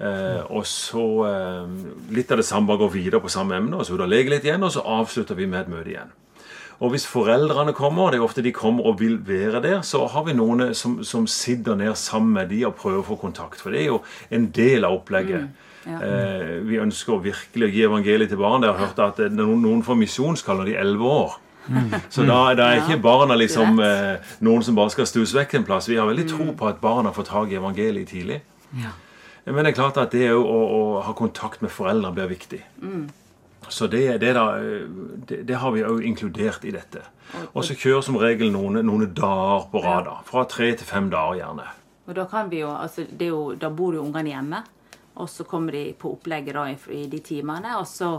Speaker 3: Eh, og så eh, litt av det samme bare går videre på samme emne, og så ut og leke litt igjen, og så avslutter vi med et møte igjen. Og hvis foreldrene kommer, det er ofte de kommer og vil være der, så har vi noen som, som sitter ned sammen med de og prøver å få kontakt. For det er jo en del av opplegget. eh, vi ønsker virkelig å gi evangeliet til barn. Jeg har hørt at eh, noen, noen får misjonskall når de er elleve år. Så da, da er ikke barna liksom eh, noen som bare skal stues vekk en plass. Vi har veldig tro på at barna får tak i evangeliet tidlig.
Speaker 2: Ja.
Speaker 3: Men det er klart at det å, å, å ha kontakt med foreldre blir viktig. Så det, det, da, det, det har vi òg inkludert i dette. Og så kjører som regel noen, noen dager på rad. da. Fra tre til fem dager, gjerne.
Speaker 2: Og da kan vi jo, altså det jo, da bor jo ungene hjemme, og så kommer de på opplegget da i, i de timene. Og så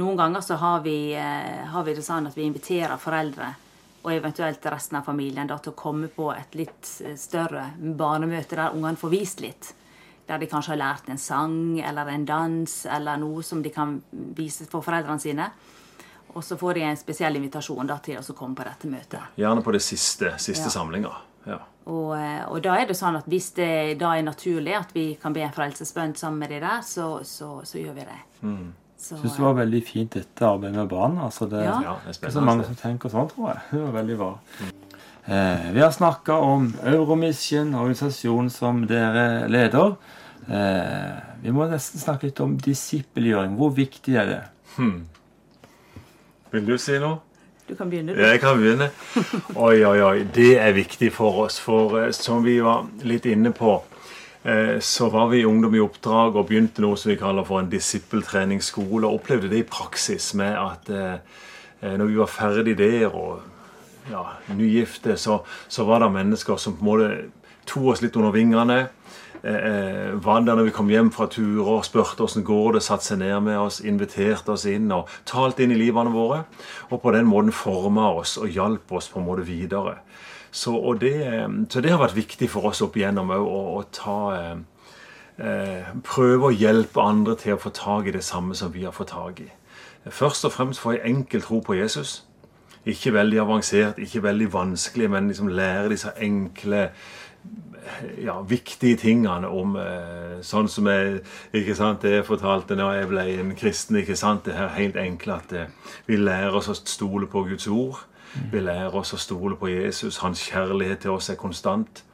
Speaker 2: noen ganger så har vi, eh, har vi det sånn at vi inviterer foreldre og eventuelt resten av familien da til å komme på et litt eh, større barnemøte der ungene får vist litt. Der de kanskje har lært en sang eller en dans eller noe som de kan vise for foreldrene sine. Og så får de en spesiell invitasjon da til å komme på dette møtet.
Speaker 3: Gjerne på det siste, siste
Speaker 2: Ja.
Speaker 3: samlinga. Ja.
Speaker 2: Og, eh, og da er det sånn at hvis det da er naturlig at vi kan be en frelsesbønn sammen med de der, så, så, så gjør vi det. Så,
Speaker 1: Jeg syns det var veldig fint dette arbeidet med barn. Altså det,
Speaker 2: Ja.
Speaker 3: Ja, det er
Speaker 1: det er så mange som tenker sånn, tror jeg. Det var veldig bra. Eh, vi har snakka om Euromission, organisasjonen som dere leder. Eh, vi må nesten snakke litt om disippelgjøring. Hvor viktig er det?
Speaker 3: Vil du si noe?
Speaker 2: Du kan begynne, du.
Speaker 3: Jeg kan begynne. Oi, oi, oi. Det er viktig for oss. For eh, som vi var litt inne på, eh, så var vi i Ungdom i oppdrag og begynte noe som vi kaller for en disippeltreningsskole. Og opplevde det i praksis med at når vi var ferdig der og ja, nygifte, så, så var det mennesker som på en måte tok oss litt under vingene. Eh, var der når vi kom hjem fra turer, spurte åssen går det, satte seg ned med oss, inviterte oss inn og talte inn i livene våre. Og på den måten forma oss og hjalp oss på en måte videre. Så, det, eh, så det har vært viktig for oss opp igjennom òg å, å ta eh, eh, Prøve å hjelpe andre til å få tak i det samme som vi har fått tak i. Først og fremst få en enkel tro på Jesus. Ikke veldig avansert, ikke veldig vanskelig, men liksom lære disse enkle ja, viktige tingene om eh, sånn som jeg ikke sant, det jeg fortalte når jeg ble en kristen. ikke sant, Det er helt enkelt at eh, vi lærer oss å stole på Guds ord. Vi lærer oss å stole på Jesus. Hans kjærlighet til oss er konstant.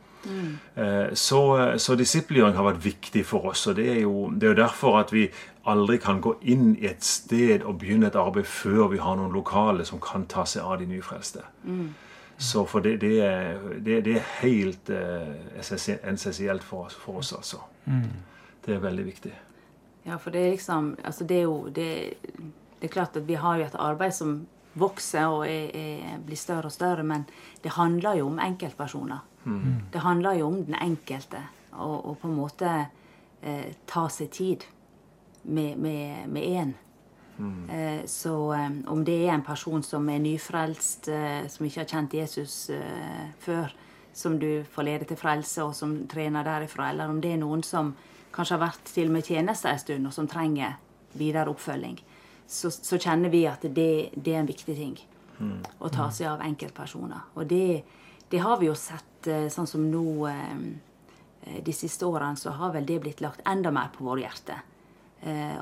Speaker 3: Eh, så, så disiplgjøring har vært viktig for oss. og Det er jo det er jo derfor at vi aldri kan gå inn i et sted og begynne et arbeid før vi har noen lokale som kan ta seg av de nyfrelste. Så for det, det, er, det, det er helt eh, essensielt for oss, for oss, altså. Det er veldig viktig.
Speaker 2: Ja, for det er liksom altså det er jo det, det er klart at vi har jo et arbeid som vokser og er, er, blir større og større, men det handler jo om enkeltpersoner. Det handler jo om den enkelte, og, og på en måte eh, ta seg tid med, med, Eh, så eh, om det er en person som er nyfrelst, eh, som ikke har kjent Jesus før, som du får lede til frelse, og som trener derifra, eller om det er noen som kanskje har vært til og med tjeneste en stund, og som trenger videre oppfølging, så, så kjenner vi at det, det er en viktig ting. Å ta seg av enkeltpersoner. Og det, det har vi jo sett sånn som nå De siste årene så har vel det blitt lagt enda mer på våre hjerte.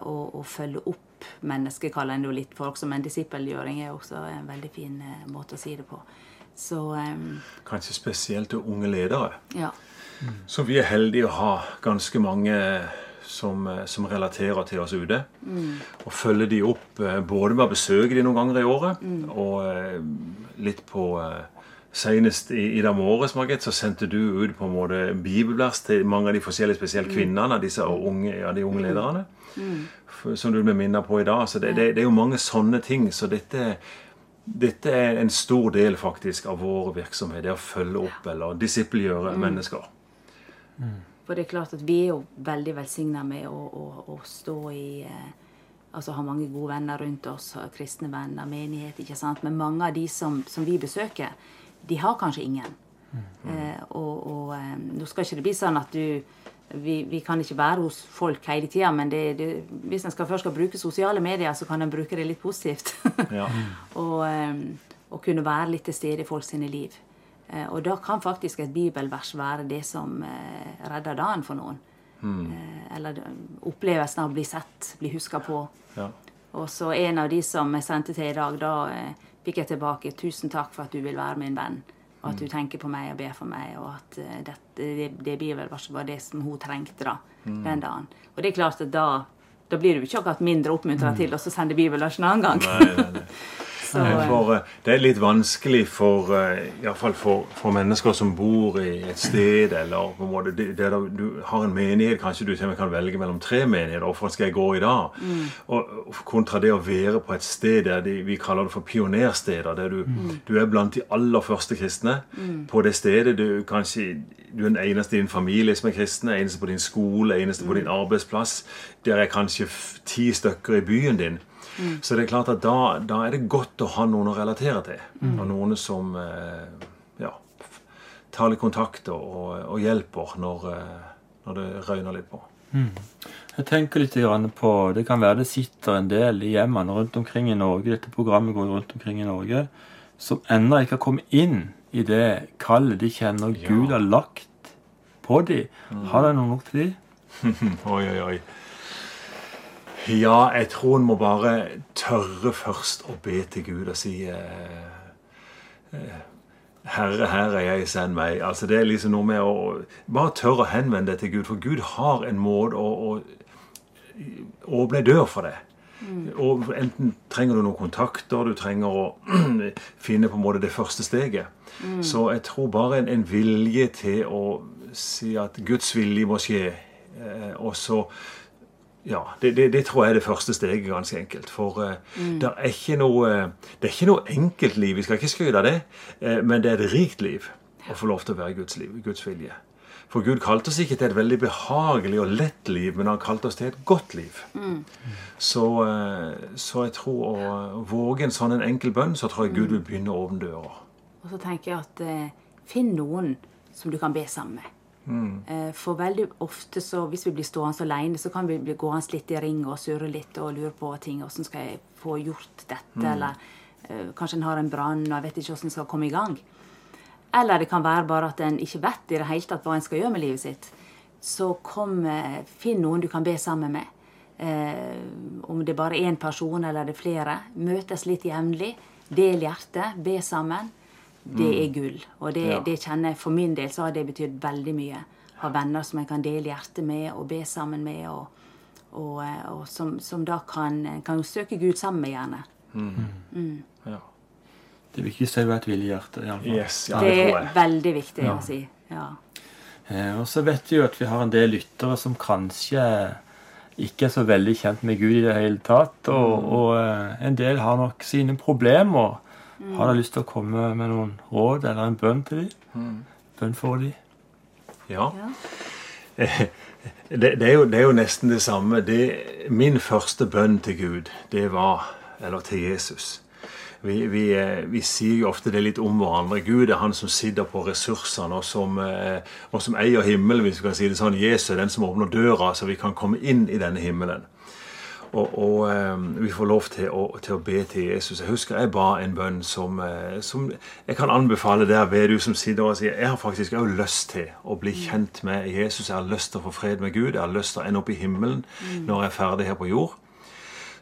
Speaker 2: Og, og følge opp mennesket, kaller en jo litt for også, men disippelgjøring er også en veldig fin eh, måte å si det på. Så um,
Speaker 3: Kanskje spesielt til unge ledere.
Speaker 2: ja.
Speaker 3: Så vi er heldige å ha ganske mange som, eh, som relaterer til oss ute. Og følger de opp både med å besøke de noen ganger i året, og eh, litt på Senest i, i morges Margit, så sendte du ut på en måte bibelvers til mange av de forskjellige, spesielt kvinnene, disse unge, ja, de unge lederne. For- Som du ble minnet på i dag. Så det, det, det er jo mange sånne ting. Så dette, dette er en stor del faktisk av vår virksomhet. Det å følge opp eller disippelgjøre mennesker.
Speaker 2: For det er klart at vi er jo veldig velsigna med å, å, å stå i eh, Altså ha mange gode venner rundt oss, kristne venner, menighet, ikke sant. Men mange av de som, som vi besøker, de har kanskje ingen. Eh, og og eh, nå skal ikke det bli sånn at du vi, vi kan ikke være hos folk hele tida, men det, det, hvis en skal først skal bruke sosiale medier, så kan en bruke det litt positivt.
Speaker 3: Ja.
Speaker 2: og, eh, og kunne være litt til stede i folk sine liv. Eh, og da kan faktisk et bibelvers være det som eh, redder dagen for noen. Mm. eller opplevelsen av å bli sett, bli huska på.
Speaker 3: Ja.
Speaker 2: Og så en av de som jeg sendte til i dag, da fikk jeg tilbake 'Tusen takk for at du vil være min venn'. Og at du tenker på meg og ber for meg, og at det, dette, det, det bibelverset var det som hun trengte da, den dagen. Og det er klart at da, da blir du ikke akkurat mindre oppmuntra til å sende bibelvers en annen gang.
Speaker 3: Nei, nei, nei.
Speaker 2: Så, eh,
Speaker 3: For, eh, det er litt vanskelig for, eh, i fall for, for mennesker som bor i et sted, eller på en måte, det, det der du har en menighet, kanskje du kan velge mellom tre menigheter. Hvorfor skal jeg gå i dag? Mm. og Kontra det å være på et sted der de, vi kaller det for pionersteder, der du, du er blant de aller første kristne. På det stedet du kanskje du er den eneste i din familie som er kristne, eneste på din skole, eneste på din arbeidsplass. Der er kanskje ti stykker i byen din. Så det er klart at da, da er det godt å ha noen å relatere til. Og noen som eh, ja, tar litt kontakt og, og, hjelper når, eh, når det røyner litt på.
Speaker 1: Jeg tenker litt på Det kan være det sitter en del i hjemmene rundt omkring i Norge, dette programmet går rundt omkring i Norge, som ennå ikke har kommet inn i det kallet de kjenner
Speaker 3: Ja.
Speaker 1: Gud har lagt på dem. Har dere noe nok til dem?
Speaker 3: Oi, oi, oi. Ja, jeg tror en må bare tørre først å be til Gud og si eh, eh, Herre, her er jeg, send meg. Altså Det er liksom noe med å Bare tørre å henvende deg til Gud, for Gud har en måte å, å åpne dør for deg. Og Enten trenger du noen kontakter, du trenger å finne på en måte det første steget. Så jeg tror bare en, en vilje til å si at Guds vilje må skje. Eh, og så ja, det, det, det tror jeg er det første steget, ganske enkelt. For eh, det, er ikke noe, det er ikke noe enkelt liv, vi skal ikke skryte av det, uh, men det er et rikt liv å få lov til å være Guds liv, Guds vilje. For Gud kalte oss ikke til et veldig behagelig og lett liv, men han kalte oss til et godt liv. Så, uh, så jeg tror å våge en sånn en enkel bønn, så tror jeg Gud vil begynne å åpne dører.
Speaker 2: Og så tenker jeg at eh, finn noen som du kan be sammen med. Eh, for veldig ofte så hvis vi blir stående alene, så kan vi bli gående litt i ring og surre litt og lure på ting. Hvordan skal jeg få gjort dette? Eller uh, kanskje en har en brann og jeg vet ikke hvordan en skal komme i gang. Eller det kan være bare at en ikke vet i det hele tatt hva en skal gjøre med livet sitt. Så kom, uh, finn noen du kan be sammen med. Uh, om det er bare én person eller det er flere. Møtes litt jevnlig. Del hjertet. Be sammen. Det er gull. Og det,
Speaker 3: Ja.
Speaker 2: det kjenner jeg for min del så har det betydd veldig mye. Ha venner som jeg kan dele hjertet med og be sammen med, og, og, eh, og som, som da kan, kan søke Gud sammen med, gjerne.
Speaker 3: Ja.
Speaker 1: Det viktigste er jo et villig hjerte. i.
Speaker 3: Yes, ja,
Speaker 2: det
Speaker 3: det
Speaker 2: er veldig viktig
Speaker 1: Ja.
Speaker 2: å si. Ja.
Speaker 1: Eh, og så vet vi jo at vi har en del lyttere som kanskje ikke er så veldig kjent med Gud i det hele tatt. Og, og eh, en del har nok sine problemer. Har dere lyst til å komme med noen råd eller en bønn til dem? Bønn for dem?
Speaker 3: Ja.
Speaker 2: Ja.
Speaker 3: Det, det, er jo, det er jo nesten det samme. Det, min første bønn til Gud, det var Eller til Jesus. Vi, vi, eh, vi sier jo ofte det litt om hverandre. Gud er han som sitter på ressursene, og som, eh, og som eier himmelen, hvis vi kan si det sånn. Jesus er den som åpner døra, så vi kan komme inn i denne himmelen. Og, og um, vi får lov til å, til å be til Jesus. Jeg husker jeg ba en bønn som, uh, som jeg kan anbefale der ved du som sitter og sier jeg har faktisk òg lyst til å bli kjent med Jesus. Jeg har lyst til å få fred med Gud. Jeg har lyst til å ende opp i himmelen når jeg er ferdig her på jord.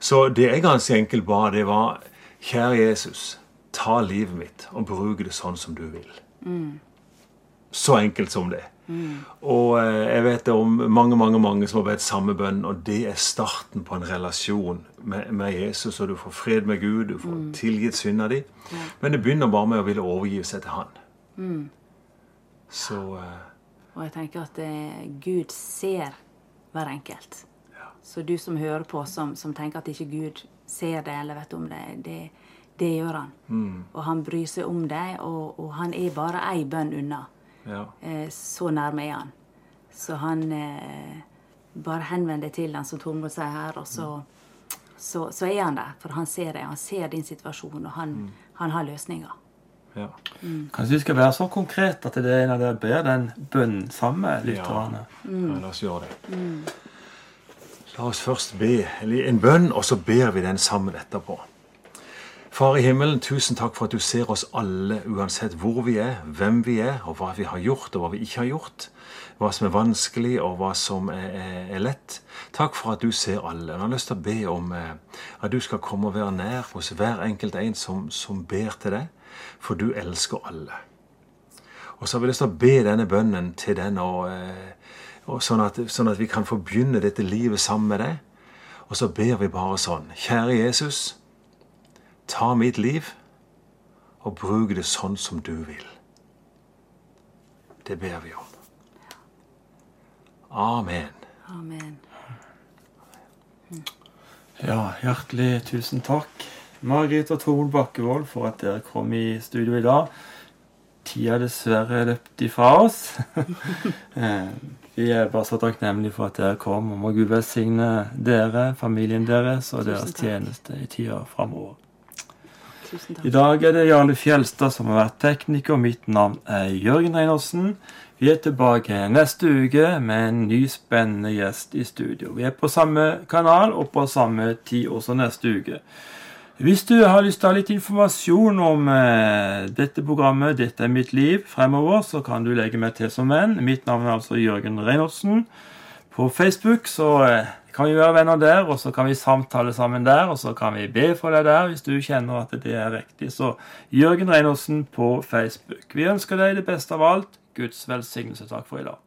Speaker 3: Så det jeg ganske enkelt ba, det var Kjære Jesus, ta livet mitt og bruk det sånn som du vil. Så enkelt som det. Og eh, jeg vet det om mange mange, mange som har bedt samme bønn, og det er starten på en relasjon med, med Jesus. Og du får fred med Gud, du får tilgitt synda di. Men det begynner bare med å ville overgive seg til Han. Så uh,
Speaker 2: Og jeg tenker at eh, Gud ser hver enkelt. Så du som hører på, som, som tenker at ikke Gud ser det eller vet om det, det, det gjør han. Og han bryr seg om deg, og, og han er bare ei bønn unna.
Speaker 3: Ja.
Speaker 2: Eh, så nærme er han. Så han eh, Bare henvend deg til han, som Tormod sier her, og så, så, så er han der. For han ser deg, han ser din situasjon, og han, han har løsninger.
Speaker 3: ja.
Speaker 1: Kanskje vi skal være så konkret at det er en av dere ber den bønnen samme, med lytterne.
Speaker 3: Ja, la oss gjøre det. La oss først be eller en bønn, og så ber vi den sammen etterpå. Far i himmelen, tusen takk for at du ser oss alle, uansett hvor vi er, hvem vi er, og hva vi har gjort, og hva vi ikke har gjort. Hva som er vanskelig, og hva som er, er, er lett. Takk for at du ser alle. Jeg har lyst til å be om eh, at du skal komme og være nær hos hver enkelt en som, som ber til deg, for du elsker alle. Og så har vi lyst til å be denne bønnen til den, og, eh, sånn, at, sånn at vi kan få begynne dette livet sammen med deg. Og så ber vi bare sånn. Kjære Jesus, ta mitt liv og bruk det sånn som du vil. Det ber vi om. Amen.
Speaker 2: Amen.
Speaker 1: Ja, hjertelig tusen takk, Margit og Tormod Bakkevold, for at dere kom i studio i dag. Tida er dessverre løpt ifra oss. Eh, Vi er bare så takknemlige for at dere kom, og må Gud velsigne dere, familien deres og deres tjeneste i tida framover.
Speaker 2: Tusen
Speaker 1: I dag er det Jarle Fjelstad som har vært tekniker. Mitt navn er Jørgen Reinersen. Vi er tilbake neste uke med en ny spennende gjest i studio. Vi er på samme kanal og på samme tid også neste uke. Hvis du har lyst til å ha litt informasjon om eh, dette programmet 'Dette er mitt liv' fremover, så kan du legge meg til som venn. Mitt navn er altså Jørgen Reinertsen. På Facebook så eh, kan vi være venner der, og så kan vi samtale sammen der, og så kan vi be for deg der hvis du kjenner at det er riktig. Så Jørgen Reinersen på Facebook. Vi ønsker deg det beste av alt. Guds velsignelse. Takk for i dag.